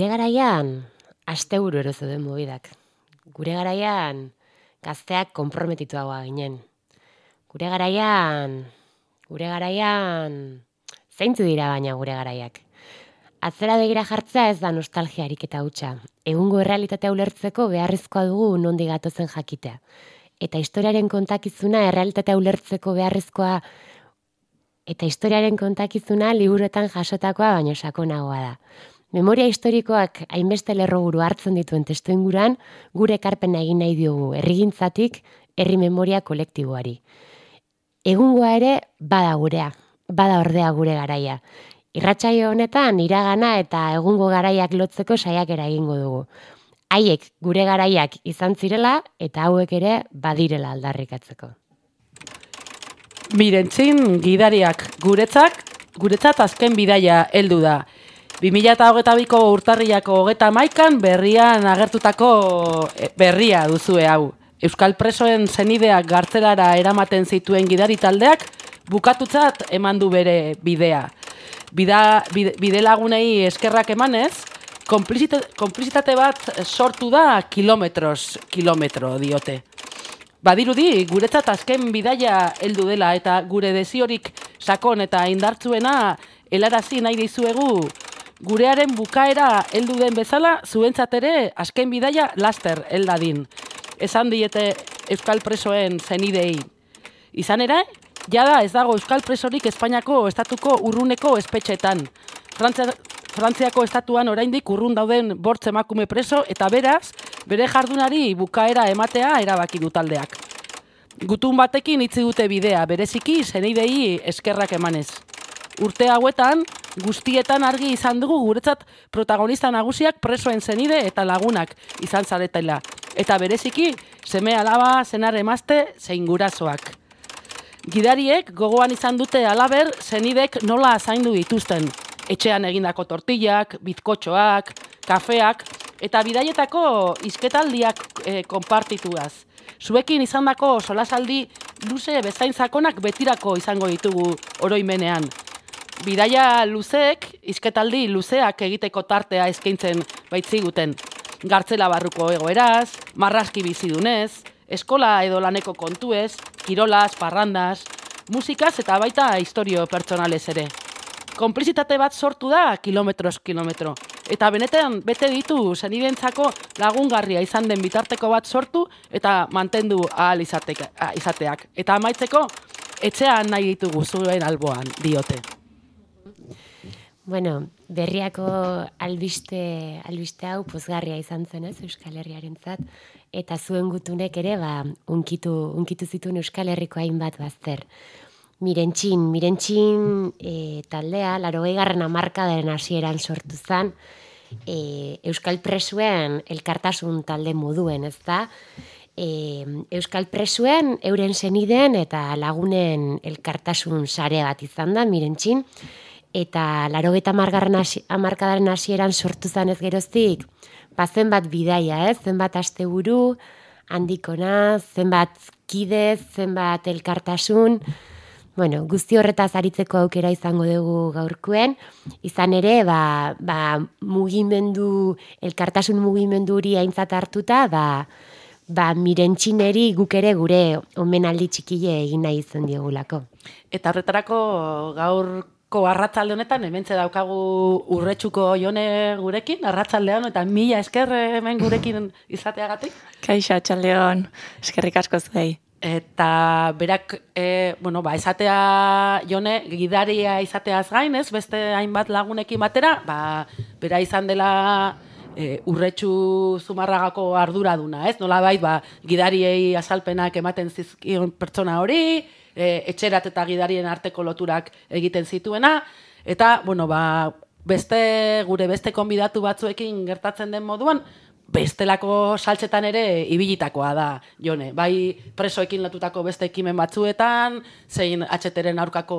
Gure garaian, aste buru ero zeuden mobidak. Gure garaian, gazteak konprometituagoa ginen. Gure garaian, gure garaian, zeintzu dira baina gure garaiak. Atzera begira jartzea ez da nostalgiarik eta hutsa. Egungo errealitatea ulertzeko beharrezkoa dugu nondi gatozen jakitea. Eta historiaren kontakizuna errealitatea ulertzeko beharrezkoa eta historiaren kontakizuna liburuetan jasotakoa baino sakonagoa da. Memoria historikoak hainbeste lerroburu hartzen dituen testu inguran, gure ekarpena egin nahi diogu herrigintzatik herri memoria kolektiboari. Egungoa ere bada gurea, bada ordea gure garaia. Irratsaio honetan iragana eta egungo garaiak lotzeko saiakera egingo dugu. Haiek gure garaiak izan zirela eta hauek ere badirela aldarrikatzeko. Mirentzin gidariak guretzak, guretzat azken bidaia heldu da. 2008ko urtarriako hogeta maikan berrian agertutako e, berria duzue hau. Euskal presoen zenideak gartzelara eramaten zituen gidari taldeak bukatutzat eman du bere bidea. Bida, bide, bide lagunei eskerrak emanez, konplizitate bat sortu da kilometros, kilometro diote. Badirudi, guretzat azken bidaia heldu dela eta gure desiorik sakon eta indartzuena helarazi nahi dizuegu gurearen bukaera heldu den bezala, zuentzat ere azken bidaia laster heldadin. Esan diete Euskal Presoen zenidei. Izan ere, jada ez dago Euskal Presorik Espainiako estatuko urruneko espetxetan. Frantzia, Frantziako estatuan oraindik urrun dauden bortz emakume preso eta beraz, bere jardunari bukaera ematea erabaki du taldeak. Gutun batekin itzi dute bidea, bereziki zenidei eskerrak emanez. Urte hauetan, guztietan argi izan dugu guretzat protagonista nagusiak presoen zenide eta lagunak izan zaretela. Eta bereziki, seme alaba, zenar emazte, zein gurasoak. Gidariek gogoan izan dute alaber zenidek nola zaindu dituzten. Etxean egindako tortillak, bizkotxoak, kafeak, eta bidaietako izketaldiak e, konpartituaz. Zuekin izandako solasaldi luze bezain zakonak betirako izango ditugu oroimenean bidaia luzeek, izketaldi luzeak egiteko tartea eskaintzen baitziguten. Gartzela barruko egoeraz, marraski bizidunez, eskola edo laneko kontuez, kirolaz, parrandaz, musikaz eta baita historio pertsonalez ere. Konplizitate bat sortu da kilometros kilometro. Eta benetan bete ditu zenidentzako lagungarria izan den bitarteko bat sortu eta mantendu ahal izateak. Eta amaitzeko, etxean nahi ditugu zuen alboan diote. Bueno, berriako albiste, albiste hau pozgarria izan zen ez Euskal Herriaren zat, eta zuen gutunek ere ba, unkitu, unkitu zituen Euskal Herriko hainbat bazter. Mirentxin, mirentxin e, taldea, laro garren amarkadaren hasieran sortu zen, e, Euskal Presuen elkartasun talde moduen, ez da? E, Euskal Presuen euren zeniden eta lagunen elkartasun sare bat izan da, mirentxin, eta laro geta amarkadaren hasieran sortu zanez geroztik, ba, zenbat bidaia, ez? zenbat asteburu, handikona, zenbat kide, zenbat elkartasun, bueno, guzti horretaz aritzeko aukera izango dugu gaurkuen, izan ere, ba, ba, mugimendu, elkartasun mugimendu hori aintzat hartuta, ba, ba, mirentxineri guk ere gure omenaldi txikile egin nahi izan diogulako. Eta horretarako gaur ko arratzalde honetan, hementze daukagu urretsuko jone gurekin, arratzaldean, eta mila esker hemen gurekin izateagatik. Kaixo, txaldeon, eskerrik asko zuei. Eta berak, e, bueno, ba, esatea jone, gidaria izateaz gain, ez, beste hainbat lagunekin batera, ba, bera izan dela e, urretxu zumarragako arduraduna, ez? Nola bait, ba, gidariei azalpenak ematen zizkion pertsona hori, e, etxerat eta gidarien arteko loturak egiten zituena, eta, bueno, ba, beste, gure beste konbidatu batzuekin gertatzen den moduan, bestelako saltzetan ere ibilitakoa da, jone. Bai presoekin lotutako beste ekimen batzuetan, zein atxeteren aurkako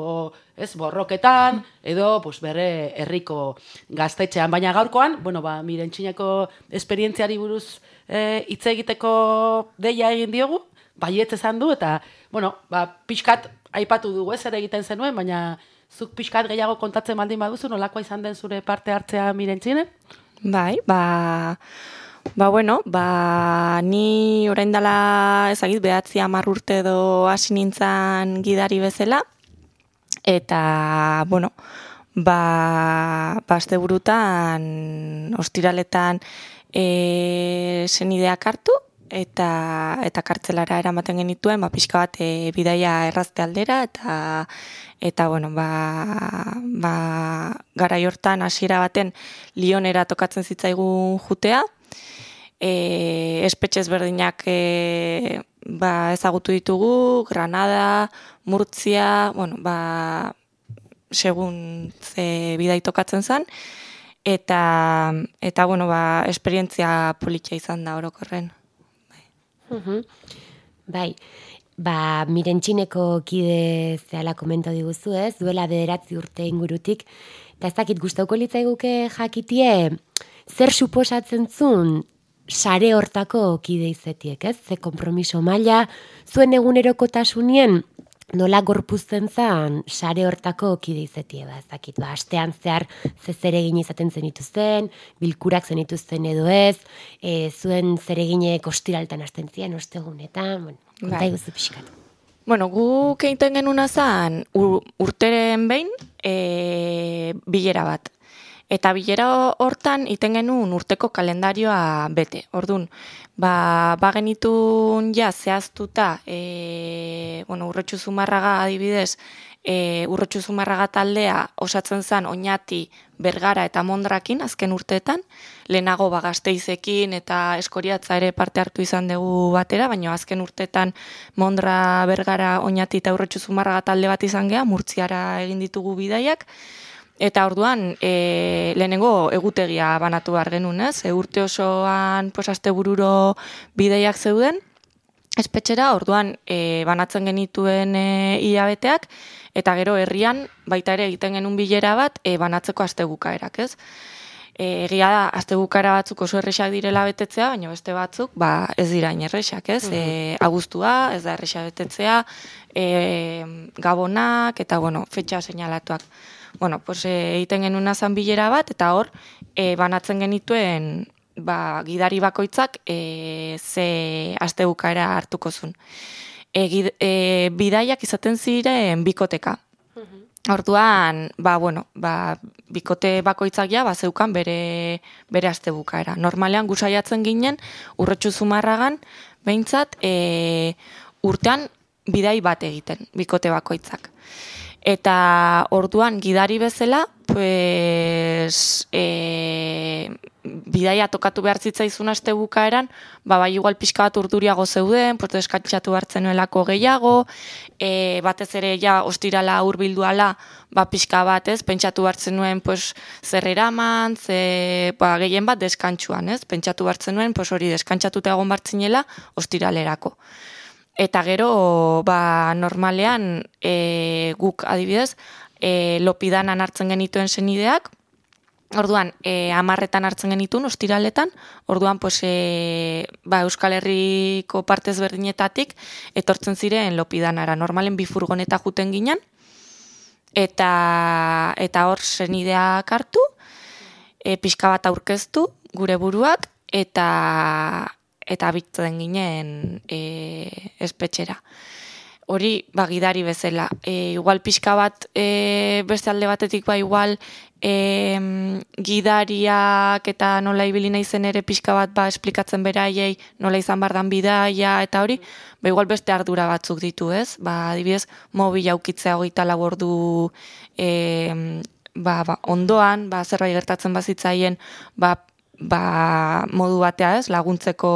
ez, borroketan, edo pues, bere herriko gaztetxean. Baina gaurkoan, bueno, ba, miren txineko esperientziari buruz e, hitz egiteko deia egin diogu, baiet esan du, eta, bueno, ba, pixkat aipatu dugu ez ere egiten zenuen, baina zuk pixkat gehiago kontatzen baldin baduzu, nolakoa izan den zure parte hartzea miren txinen? Bai, ba... Ba, bueno, ba, ni orain dela ezagit behatzi amar urte edo hasi nintzen gidari bezala, eta, bueno, ba, baste burutan, ostiraletan e, zenideak hartu, eta eta kartzelara eramaten genituen, ba, pixka bat e, bidaia errazte aldera, eta, eta bueno, ba, ba, gara jortan hasiera baten lionera tokatzen zitzaigun jutea, e, espetxez berdinak e, ba, ezagutu ditugu, Granada, Murtzia, bueno, ba, segun ze bidai tokatzen zen, eta, eta bueno, ba, esperientzia politia izan da orokorren. Bai, bai. Ba, miren txineko kide zehala komento diguzu ez, duela bederatzi urte ingurutik, eta ez dakit guztauko litzaiguke jakitie, zer suposatzen zun sare hortako kide izetiek, ez? Ze kompromiso maila, zuen egunerokotasunien nola gorpuzten zan sare hortako kide izetie, ba, ez dakit, ba, astean zehar ze zeregin izaten zenituzten, bilkurak zenituzten edo ez, e, zuen zeregine kostiraltan hasten zian, ostegunetan, bueno, konta bai. iguzu pixkat. Bueno, gu keinten genuna zan urteren behin e, bilera bat. Eta bilera hortan iten genuen urteko kalendarioa bete. Ordun, ba, ba genitun ja zehaztuta, e, bueno, urretxu zumarraga adibidez, e, urretxu zumarraga taldea osatzen zen oinati bergara eta mondrakin azken urteetan, lehenago ba, gazteizekin eta eskoriatza ere parte hartu izan dugu batera, baina azken urteetan mondra bergara oinati eta urretxu zumarraga talde bat izan geha, murtziara egin ditugu bidaiak, Eta orduan, e, lehenengo egutegia banatu behar genuen, ez? E, urte osoan posaste bururo bideiak zeuden, espetxera, orduan e, banatzen genituen e, iabeteak, eta gero herrian baita ere egiten genuen bilera bat e, banatzeko astegukaerak, ez? E, egia da, astegukara batzuk oso erresak direla betetzea, baina beste batzuk, ba, ez dira erresak, ez? Mm -hmm. agustua, ez da erresak betetzea, e, gabonak, eta, bueno, fetxa seinalatuak bueno, pues, e, egiten genuen azan bilera bat, eta hor, e, banatzen genituen ba, gidari bakoitzak e, ze aste bukaera hartuko zuen. E, e, bidaiak izaten ziren bikoteka. Orduan, ba, bueno, ba, bikote bakoitzak ja, ba, zeukan bere, bere aste bukaera. Normalean, gusaiatzen ginen, urretxu zumarragan, behintzat, e, urtean bidai bat egiten, bikote bakoitzak. Eta orduan gidari bezala, pues, e, bidaia tokatu behar zitzaizun aste bukaeran, ba, bai igual pixka bat urduriago zeuden, pues, eskatxatu hartzen nuelako gehiago, e, batez ere ja ostirala urbilduala, ba, pixka bat ez, pentsatu hartzen nuen pues, zer eraman, ze, ba, gehien bat deskantxuan, ez, pentsatu hartzen nuen, pues, hori deskantxatuta egon bartzinela ostiralerako. Eta gero, ba, normalean, e, guk adibidez, e, lopidanan hartzen genituen zenideak, orduan, e, amarretan hartzen genituen, ostiraletan, orduan, pues, e, ba, Euskal Herriko partez berdinetatik, etortzen ziren lopidanara. Normalen bi furgoneta juten ginen, eta, eta hor zenideak hartu, e, pixka bat aurkeztu, gure buruak, eta eta bitzen ginen e, espetxera. hori ba, gidari bezala. E, igual pixka bat e, beste alde batetik ba igual e, gidariak eta nola ibili naizen ere pixka bat ba esplikatzen beraiei nola izan bardan bidaia eta hori, ba igual beste ardura batzuk ditu, ez? Ba, adibidez, mobil aukitzea hogeita labordu e, ba, ba, ondoan, ba, zerbait gertatzen bazitzaien, ba, ba, modu batea, ez? Laguntzeko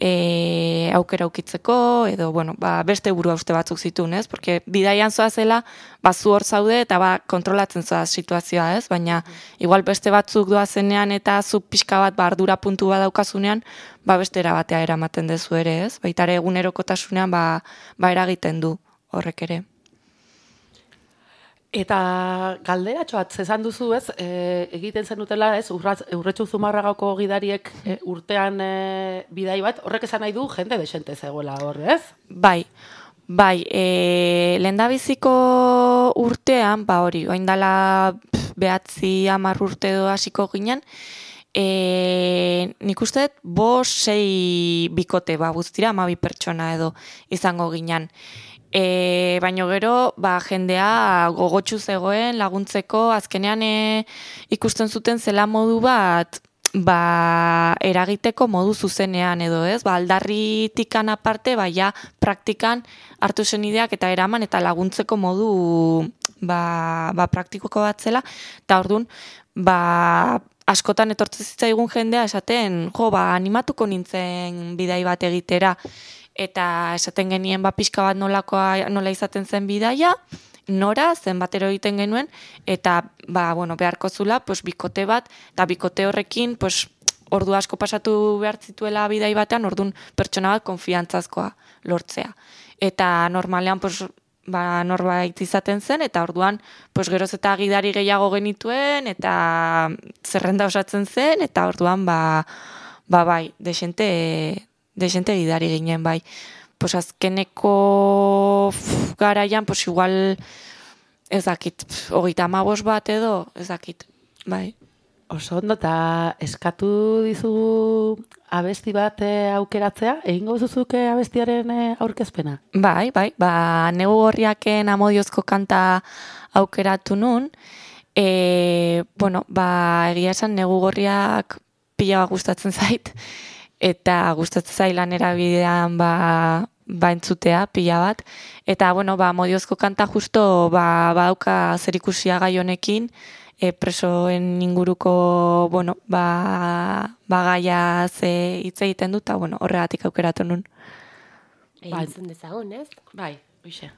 e, aukera ukitzeko, edo, bueno, ba, beste buru uste batzuk zituen, ez? Porque bidaian zoa zela, ba, zu hor zaude, eta ba, kontrolatzen zoa situazioa, ez? Baina, igual beste batzuk doazenean eta zu pixka bat, ba, ardura puntu bat daukazunean, ba, beste erabatea eramaten dezu ere, ez? Baitare egunerokotasunean, ba, ba, eragiten du horrek ere. Eta galderatxo bat, zezan duzu ez, e, egiten zen dutela ez, urratz, urretxu zumarragako gidariek e, urtean e, bidai bat, horrek esan nahi du jende desente zegoela hor, ez? Bai, bai, e, lendabiziko urtean, ba hori, oain dala behatzi amar urte do hasiko ginen, e, nik uste, bo sei bikote, ba, guztira, amabi pertsona edo izango ginen. E, baino gero, ba, jendea gogotsu zegoen laguntzeko, azkenean e, ikusten zuten zela modu bat, ba, eragiteko modu zuzenean edo ez, ba, aldarritikan aparte, ba, ja, praktikan hartu zen ideak eta eraman eta laguntzeko modu ba, ba, praktikoko bat zela, eta orduan, ba, askotan etortzen zitzaigun jendea esaten, jo, ba, animatuko nintzen bidai bat egitera, eta esaten genien ba pixka bat nolakoa nola izaten zen bidaia, nora zenbatero egiten genuen eta ba bueno, beharko zula pues bikote bat eta bikote horrekin pues ordu asko pasatu behar zituela bidai batean, ordun pertsona bat konfiantzazkoa lortzea. Eta normalean pues ba norbait izaten zen eta orduan pues geroz eta gidari gehiago genituen eta zerrenda osatzen zen eta orduan ba ba bai, de desente gidari ginen bai. Pues azkeneko garaian, pues igual ezakit, hogeita amabos bat edo, ezakit, bai. Oso ondo, eta eskatu dizu abesti bat eh, aukeratzea, egingo zuzuke abestiaren eh, aurkezpena? Bai, bai, ba, negu horriaken amodiozko kanta aukeratu nun, e, bueno, ba, egia esan negu gorriak pila gustatzen zait, eta gustatzen zailan erabidean ba, ba entzutea pila bat. Eta, bueno, ba, modiozko kanta justo ba, badauka zer ikusia gai honekin, e, presoen inguruko, bueno, ba, ba gaia ze hitz egiten dut, eta, bueno, horregatik aukeratu nun. Egin dezagun, ez? Bai, hoxe.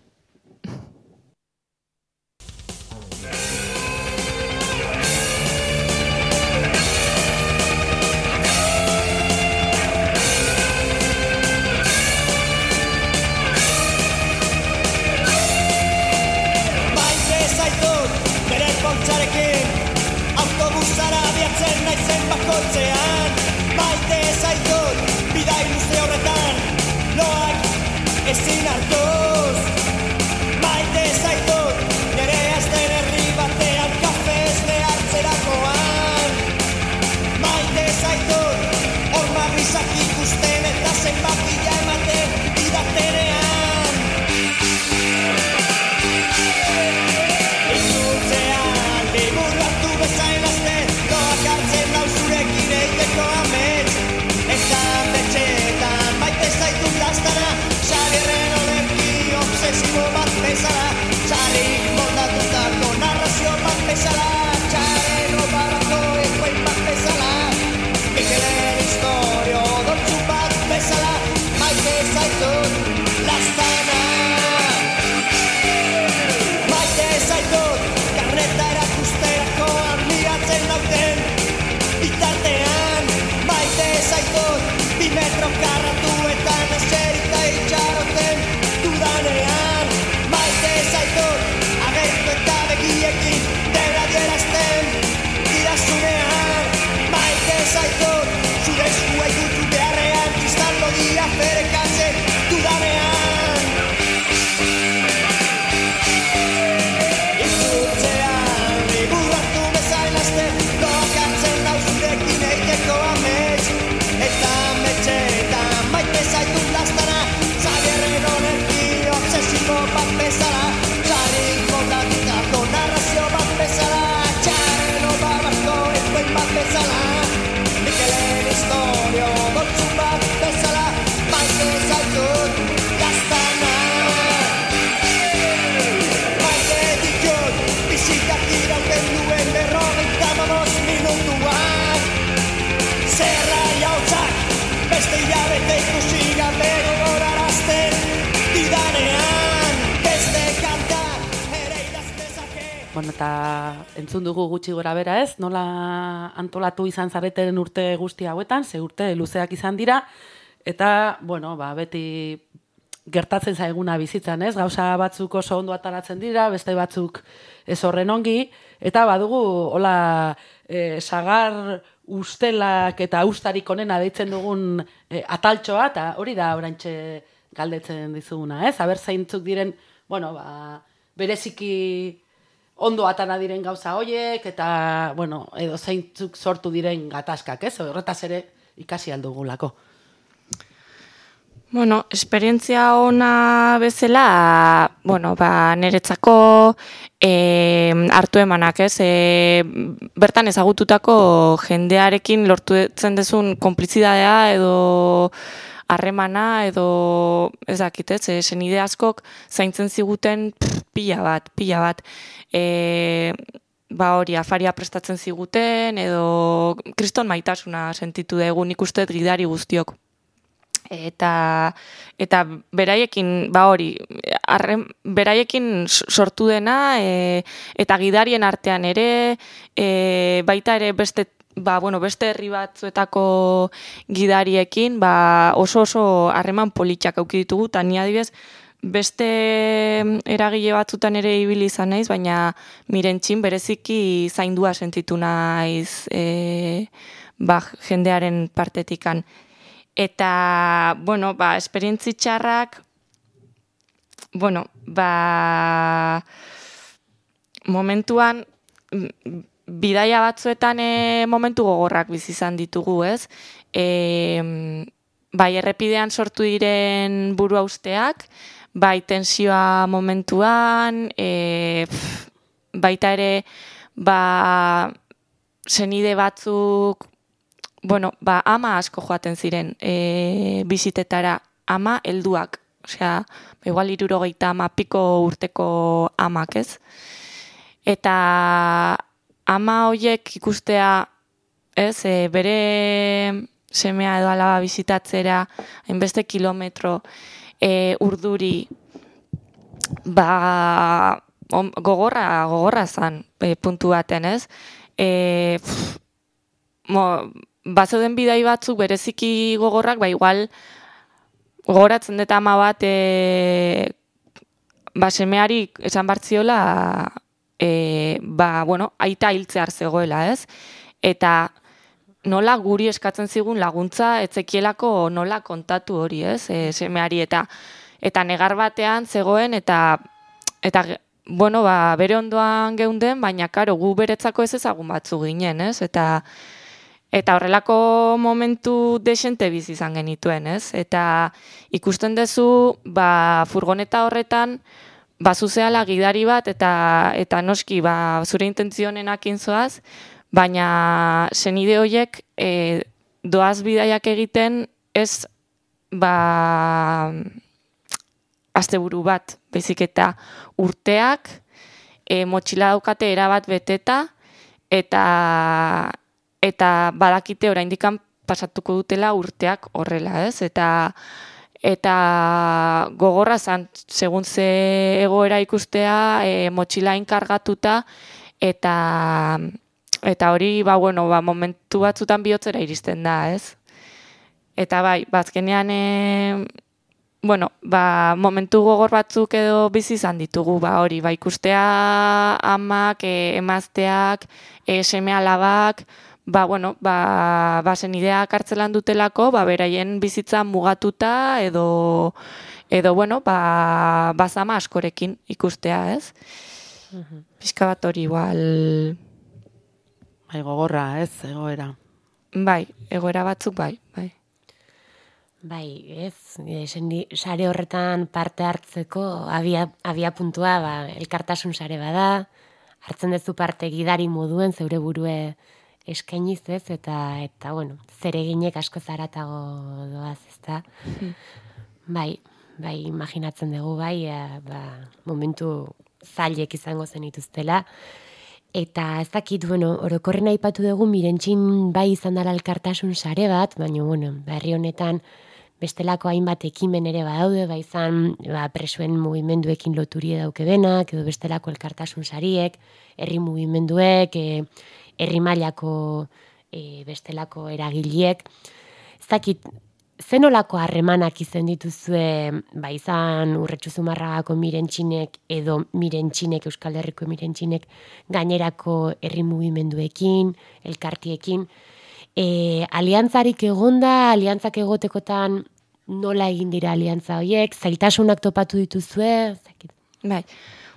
Eta entzun dugu gutxi gora bera ez, nola antolatu izan zareten urte guzti hauetan, ze urte luzeak izan dira, eta, bueno, ba, beti gertatzen zaiguna bizitzan, ez? Gauza batzuk oso ondo ataratzen dira, beste batzuk ez horren ongi, eta badugu, hola, e, sagar ustelak eta ustarik onena deitzen dugun e, ataltxoa, eta hori da oraintxe galdetzen dizuguna, ez? Aber zeintzuk diren, bueno, ba, bereziki ondo atana diren gauza hoiek, eta, bueno, edo zeintzuk sortu diren gatazkak, ez? Horretaz ere ikasi aldugulako. Bueno, esperientzia ona bezala, bueno, ba, niretzako e, hartu emanak, ez? E, bertan ezagututako jendearekin lortuetzen dezun konplizidadea edo harremana edo ez dakit, ez? E, senide askok zaintzen ziguten pff, pila bat, pila bat. E, ba hori afaria prestatzen ziguten edo kriston maitasuna sentitu dugu nik uste dut gidari guztiok eta eta beraiekin ba hori arren, beraiekin sortu dena e, eta gidarien artean ere e, baita ere beste ba, bueno, beste herri batzuetako gidariekin ba, oso oso harreman politxak auki ditugu eta ni adibidez beste eragile batzutan ere ibili izan naiz, baina mirentxin bereziki zaindua sentitu naiz e, ba, jendearen partetikan. Eta, bueno, ba, esperientzi txarrak, bueno, ba, momentuan, bidaia batzuetan e, momentu gogorrak bizi izan ditugu, ez? E, bai, errepidean sortu diren buru usteak, bai, tensioa momentuan, e, pff, baita ere, ba, senide batzuk bueno, ba, ama asko joaten ziren e, bizitetara, ama helduak, osea, igual irurogeita ama piko urteko amak, ez? Eta ama hoiek ikustea, ez, e, bere semea edo alaba bizitatzera, hainbeste kilometro e, urduri, ba, on- gogorra, gogorra zan e, puntu baten, ez? E, pff, mo, bazeuden bidai batzuk bereziki gogorrak, ba igual gogoratzen dut ama bat e, ba semeari esan bartziola e, ba, bueno, aita hiltzear zegoela, ez? Eta nola guri eskatzen zigun laguntza etzekielako nola kontatu hori, ez? E, semeari eta eta negar batean zegoen eta eta bueno, ba, bere ondoan geunden, baina karo gu beretzako ez ezagun batzu ginen, ez? Eta Eta horrelako momentu desente bizi izan genituen, ez? Eta ikusten duzu, ba, furgoneta horretan, ba, zuzeala gidari bat, eta, eta noski, ba, zure intentzionenak zoaz, baina senide horiek e, doaz bidaiak egiten ez, ba, asteburu bat, baizik eta urteak, e, motxila daukate erabat beteta, eta eta badakite oraindikan pasatuko dutela urteak horrela, ez? Eta eta gogorra zan, segun ze egoera ikustea, e, motxila inkargatuta, eta eta hori, ba, bueno, ba, momentu batzutan bihotzera iristen da, ez? Eta bai, bazkenean, e, bueno, ba, momentu gogor batzuk edo bizi izan ditugu, ba, hori, ba, ikustea amak, e, emazteak, e, seme alabak, ba, bueno, ba, ba senideak kartzelan dutelako, ba, beraien bizitza mugatuta edo, edo bueno, ba, bazama askorekin ikustea, ez? Pixka bat hori igual, Bai, gogorra, ez, egoera. bai, egoera batzuk bai, bai. Bai, ez, e, sendi- sare horretan parte hartzeko abia, abia puntua, ba, elkartasun sare bada, hartzen duzu parte gidari moduen zeure burue eskainiz ez, eta, eta bueno, zereginek asko zaratago doaz, ezta? Bai, bai, imaginatzen dugu, bai, e, ba, momentu zailek izango zenituztela, Eta ez dakit, bueno, orokorren aipatu dugu mirentxin bai izan dara elkartasun sare bat, baina, bueno, berri honetan bestelako hainbat ekimen ere badaude, bai izan ba, presuen mugimenduekin loturie dauke denak, edo bestelako elkartasun sariek, herri mugimenduek, e, herri mailako e, bestelako eragileek. Ez dakit, zenolako harremanak izan dituzue, ba izan urretxu zumarragako mirentxinek edo mirentxinek, Euskal Herriko mirentxinek, gainerako herri mugimenduekin, elkartiekin, e, aliantzarik egonda, aliantzak egotekotan nola egin dira aliantza horiek, zailtasunak topatu dituzue, ez dakit. Bai.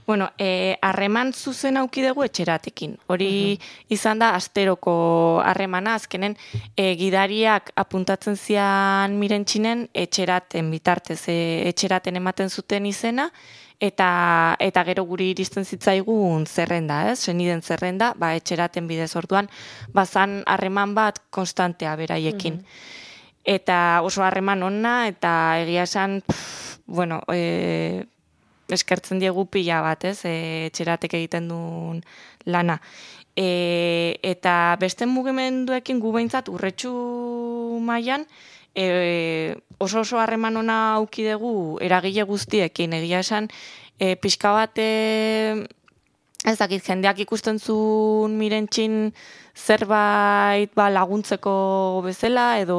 Bueno, eh, harreman zuzen auki dugu etxeratekin. Hori izan da asteroko harremana, azkenen eh, gidariak apuntatzen zian mirentxinen etxeraten bitartez, eh, etxeraten ematen zuten izena, eta eta gero guri iristen zitzaigun zerrenda, ez? Seniden zerrenda, ba etxeraten bidez orduan, bazan harreman bat konstantea beraiekin. Eta oso harreman onna eta egia esan, pff, bueno, e, eskertzen diegu pila bat, ez? E, etxeratek egiten duen lana. E, eta beste mugimenduekin gu behintzat urretxu mailan e, oso oso harreman ona auki dugu eragile guztiekin egia esan e, pixka bat e, ez dakit jendeak ikusten zuen mirentxin zerbait ba, laguntzeko bezala edo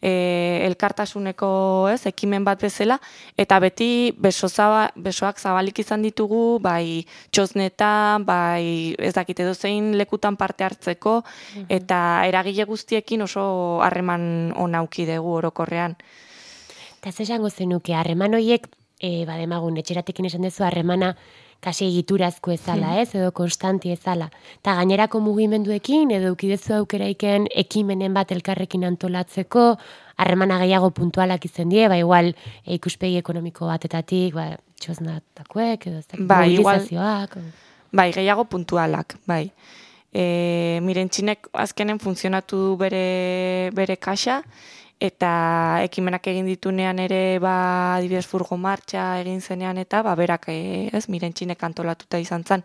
e, elkartasuneko ez ekimen bat bezala eta beti beso zaba, besoak zabalik izan ditugu bai txosnetan bai ez dakit edo zein lekutan parte hartzeko eta eragile guztiekin oso harreman ona auki dugu orokorrean. Eta ze esango zenuke, harreman horiek, e, bademagun, etxeratekin esan dezu, harremana kasi egiturazko ezala, ez, edo konstanti ezala. Eta gainerako mugimenduekin, edo ukidezu aukeraiken ekimenen bat elkarrekin antolatzeko, harremana gehiago puntualak izan die, ba igual e, ikuspegi ekonomiko batetatik, ba, txosnatakoek, edo ez dakit, Ba, igual- mobilizazioak, o- Bai, gehiago puntualak, bai. E, mirentxinek azkenen funtzionatu du bere, bere kaxa, eta ekimenak egin ditunean ere, ba, adibidez furgo martxa egin zenean eta, ba, berak, e, ez, mirentxinek antolatuta izan zen.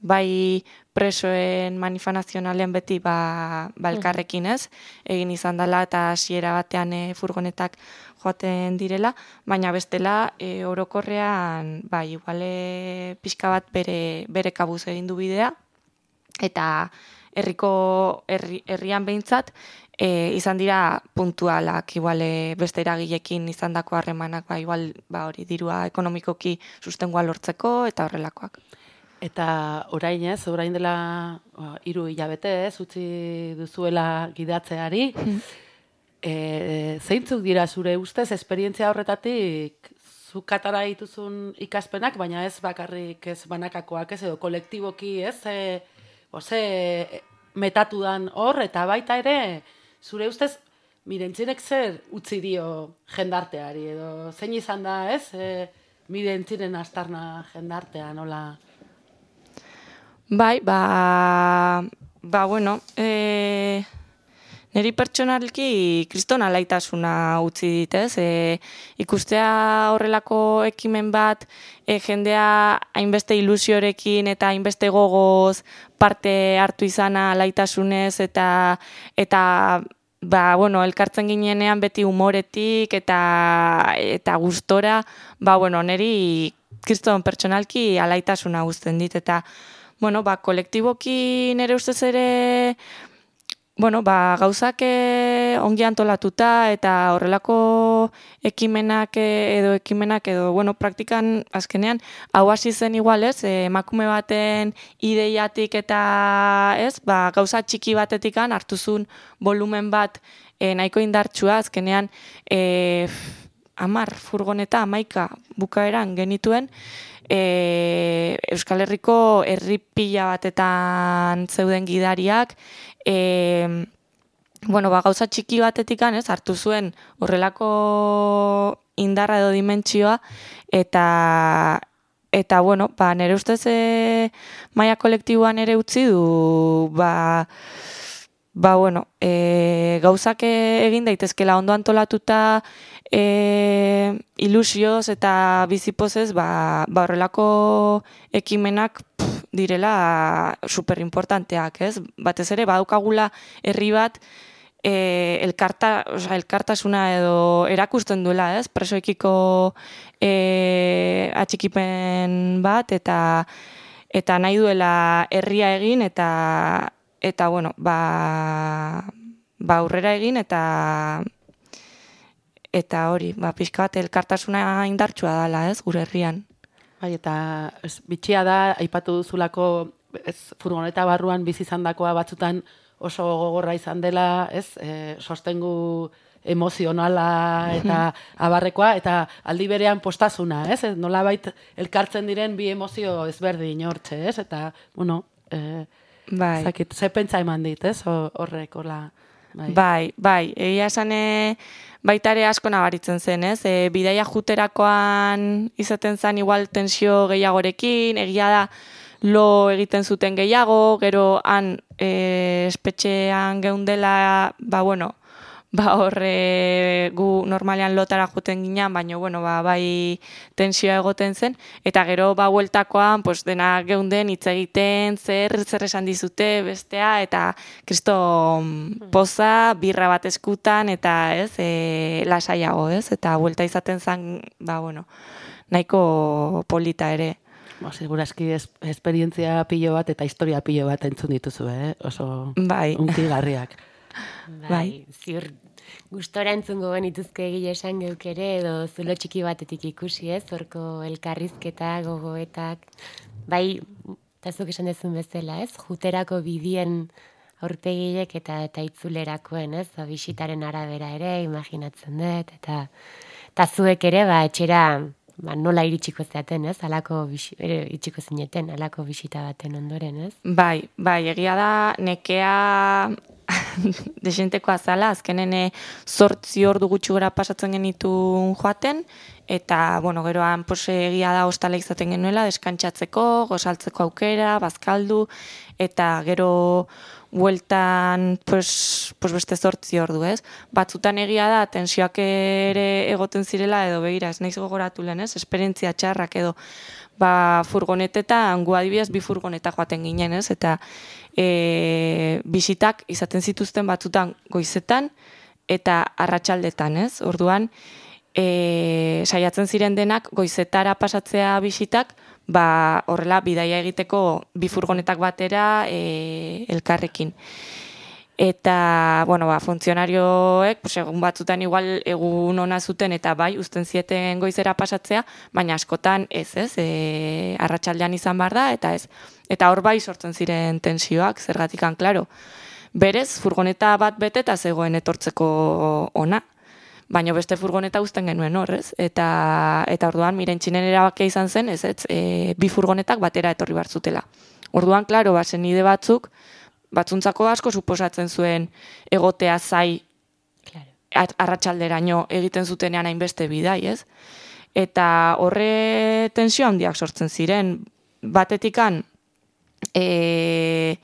Bai, presoen manifanazionalen beti, ba, ba elkarrekin, ez, egin izan dela eta hasiera batean e, furgonetak joaten direla, baina bestela e, orokorrean, bai, iguale pixka bat bere, bere kabuz egin du bidea, eta herriko herri, herrian behintzat e, izan dira puntualak, igual e, beste eragilekin izandako harremanak, ba, igual ba, hori dirua ekonomikoki sustengua lortzeko eta horrelakoak. Eta orain ez, orain dela ba, hiru hilabete ez, utzi duzuela gidatzeari. E, zeintzuk dira zure ustez, esperientzia horretatik zuk katara dituzun ikaspenak, baina ez bakarrik ez banakakoak ez, edo kolektiboki ez, e, oze, metatu dan hor, eta baita ere, zure ustez, mirentzinek zer utzi dio jendarteari, edo zein izan da ez, e, mirentzinen astarna jendartea, nola... Bai, ba, ba bueno, e, niri pertsonalki kriston alaitasuna utzi dit, ez? E, ikustea horrelako ekimen bat, e, jendea hainbeste ilusiorekin eta hainbeste gogoz parte hartu izana alaitasunez eta eta ba, bueno, elkartzen ginenean beti humoretik eta eta gustora, ba, bueno, niri kriston pertsonalki alaitasuna guzten dit eta bueno, ba, kolektiboki nere ustez ere bueno, ba, gauzak eh, ongi antolatuta eta horrelako ekimenak eh, edo ekimenak edo bueno, praktikan azkenean hau hasi zen igual, ez? eh, emakume baten ideiatik eta, ez? Ba, gauza txiki batetikan hartuzun volumen bat eh, nahiko indartsua azkenean eh, amar furgoneta amaika bukaeran genituen, e, Euskal Herriko herri pila batetan zeuden gidariak, e, bueno, ba, gauza txiki batetik ez, hartu zuen horrelako indarra edo dimentsioa, eta eta bueno, ba, nire ustez e, maia kolektiboan ere utzi du, ba, ba bueno, e, gauzak e, egin daitezkela ondo antolatuta e, ilusioz eta bizipozez, ba, ba horrelako ekimenak direla super importanteak, ez? Batez ere badaukagula herri bat e, elkarta, osea, elkartasuna edo erakusten duela, ez? Presoekiko e, atxikipen bat eta eta nahi duela herria egin eta eta bueno, ba ba aurrera egin eta eta hori, ba pixka bat elkartasuna indartsua dela, ez, gure herrian. Bai, eta ez, bitxia da, aipatu duzulako ez, furgoneta barruan bizi izandakoa batzutan oso gogorra izan dela, ez, e, sostengu emozionala eta abarrekoa, eta aldi berean postasuna, ez, ez nolabait elkartzen diren bi emozio ezberdin hortxe, ez, eta, bueno, e, Bai. zakit, ze pentsa eman dit, ez, ho- horrek, hola, bai. Bai, bai, egia esan e, baita ere asko nabaritzen zen, ez? E, bidaia juterakoan izaten zen igual tensio gehiagorekin, egia da lo egiten zuten gehiago, gero han e, espetxean geundela, ba bueno, ba horre gu normalean lotara juten ginean, baina bueno, ba, bai tensioa egoten zen, eta gero ba bueltakoan, pues, dena geunden hitz egiten, zer, zer esan dizute, bestea, eta kriston poza, birra bat eskutan, eta ez, e, lasaiago, ez, eta buelta izaten zen, ba bueno, nahiko polita ere. Ba, Segurazki es, esperientzia pilo bat eta historia pilo bat entzun dituzu, eh? oso Bai. unkigarriak. Bai, Bai. ziur gustora entzungo genituzke egile esan geuk ere, edo zulo txiki batetik ikusi ez, horko elkarrizketa, gogoetak, bai, eta zuk esan dezun bezala ez, juterako bidien aurpegilek eta eta itzulerakoen ez, ba, bisitaren arabera ere, imaginatzen dut, eta, eta zuek ere, ba, etxera, ba, nola iritsiko zeaten, ez? Alako bisi, ere, iritsiko zineten, alako bisita baten ondoren, ez? Bai, bai, egia da, nekea desenteko azala, azkenen eh, zortzi ordu gutxi gora pasatzen genitun joaten, eta, bueno, geroan, pues, egia da ostala izaten genuela, deskantsatzeko, gozaltzeko aukera, bazkaldu, eta gero bueltan pues, pues beste zortzi ordu, ez? Batzutan egia da, tensioak ere egoten zirela, edo begira, ez naiz gogoratu lehen, ez? Esperientzia txarrak edo, ba, furgonetetan, gu adibidez, bi furgoneta joaten ginen, ez? Eta e, bisitak izaten zituzten batzutan goizetan eta arratsaldetan, ez? Orduan, e, saiatzen ziren denak goizetara pasatzea bisitak, ba, horrela bidaia egiteko bi furgonetak batera e, elkarrekin. Eta, bueno, ba, funtzionarioek, pues, egun batzutan igual egun ona zuten eta bai, uzten zieten goizera pasatzea, baina askotan ez, ez, e, arratsaldean izan behar da, eta ez. Eta hor bai sortzen ziren tensioak, zergatikan, klaro. Berez, furgoneta bat bete eta zegoen etortzeko ona. Baina beste furgoneta uzten genuen horrez. Eta, eta orduan, miren txinen erabakia izan zen, ez, ez, e, bi furgonetak batera etorri bartzutela. Orduan, klaro, bazen nide batzuk, batzuntzako asko suposatzen zuen egotea zai Claro. arratsalderaino egiten zutenean hainbeste bidai, ez? Eta horre tensio handiak sortzen ziren. Batetikan, e,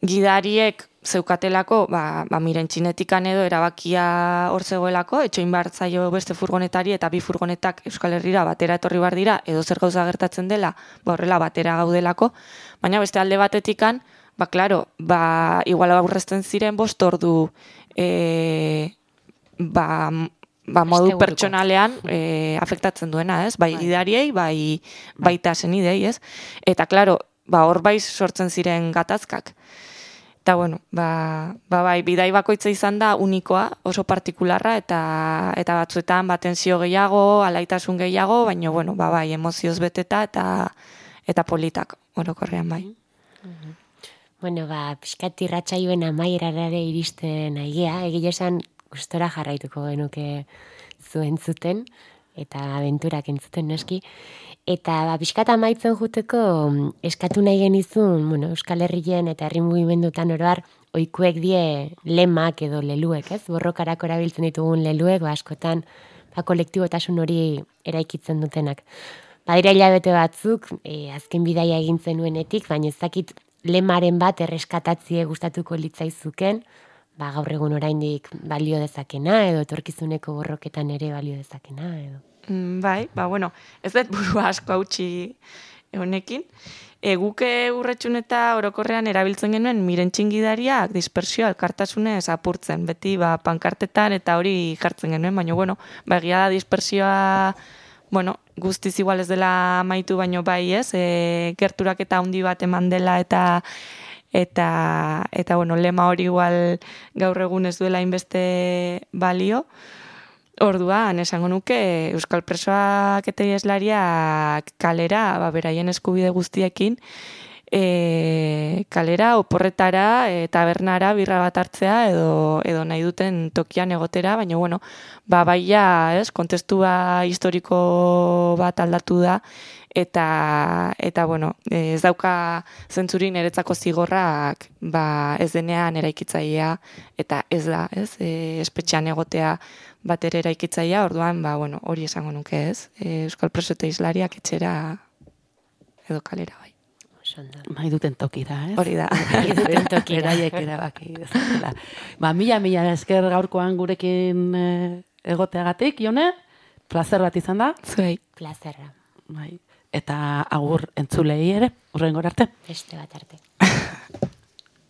gidariek zeukatelako, ba, ba miren txinetikan edo erabakia hor zegoelako, etxoin behar zaio beste furgonetari eta bi furgonetak Euskal Herrira batera etorri behar dira, edo zer gauza gertatzen dela, ba horrela batera gaudelako, baina beste alde batetikan, ba claro, ba igual aurrezten ziren bost ordu e, ba, ba modu pertsonalean e, afektatzen duena, ez? Bai Bai. gidariei, bai baita senidei, ez? Eta claro, ba hor bai sortzen ziren gatazkak. Eta bueno, ba, ba bai, bidai bakoitza izan da unikoa, oso partikularra eta eta batzuetan ba tensio gehiago, alaitasun gehiago, baina bueno, ba bai, emozioz beteta eta eta politak orokorrean bai. Bueno, ba, pixkat irratsaioen amaierarare iristen aigea, egile esan gustora jarraituko genuke zuen zuten, eta abenturak entzuten noski. Eta ba, pixkat amaitzen juteko mm, eskatu nahi genizun, bueno, Euskal Herrien eta herri mugimendutan oroar, oikuek die lemak edo leluek, ez? Borrokarako erabiltzen ditugun leluek, ba, askotan, ba, kolektibotasun hori eraikitzen dutenak. Badira hilabete batzuk, e, azken bidaia egin zenuenetik, baina ez dakit lemaren bat erreskatatzie gustatuko litzaizuken, ba, gaur egun oraindik balio dezakena, edo etorkizuneko borroketan ere balio dezakena, edo. Mm, Bai, ba bueno, ez dut burua asko hautsi honekin. E, guke urretxun eta orokorrean erabiltzen genuen miren txingidariak dispersio alkartasunez apurtzen, beti ba, pankartetan eta hori jartzen genuen, baina bueno, ba, egia da dispersioa bueno, guztiz igual ez dela amaitu baino bai, ez? E, gerturak eta handi bat eman dela eta eta eta bueno, lema hori igual gaur egun ez duela inbeste balio. Orduan, esango nuke Euskal Presoak eta ieslariak kalera, ba, beraien eskubide guztiekin, e, kalera, oporretara, e, tabernara, birra bat hartzea, edo, edo nahi duten tokian egotera, baina, bueno, ba, baia, ez, kontestua historiko bat aldatu da, eta, eta bueno, e, ez dauka zentzurin eretzako zigorrak, ba, ez denean eraikitzailea, eta ez da, ez, e, espetxean egotea bat ere eraikitzailea, orduan, ba, bueno, hori esango nuke, ez, e, Euskal Preso eta Islariak etxera edo kalera bai. Nahi duten toki da, ez? Hori da. Nahi duten tokira. Beraiek erabaki. Ba, mila, mila esker gaurkoan gurekin eh, egoteagatik, jone? Plazer bat izan da. Zuei. Plazerra. Bai eta agur entzulei ere, urrengor arte. Beste bat arte.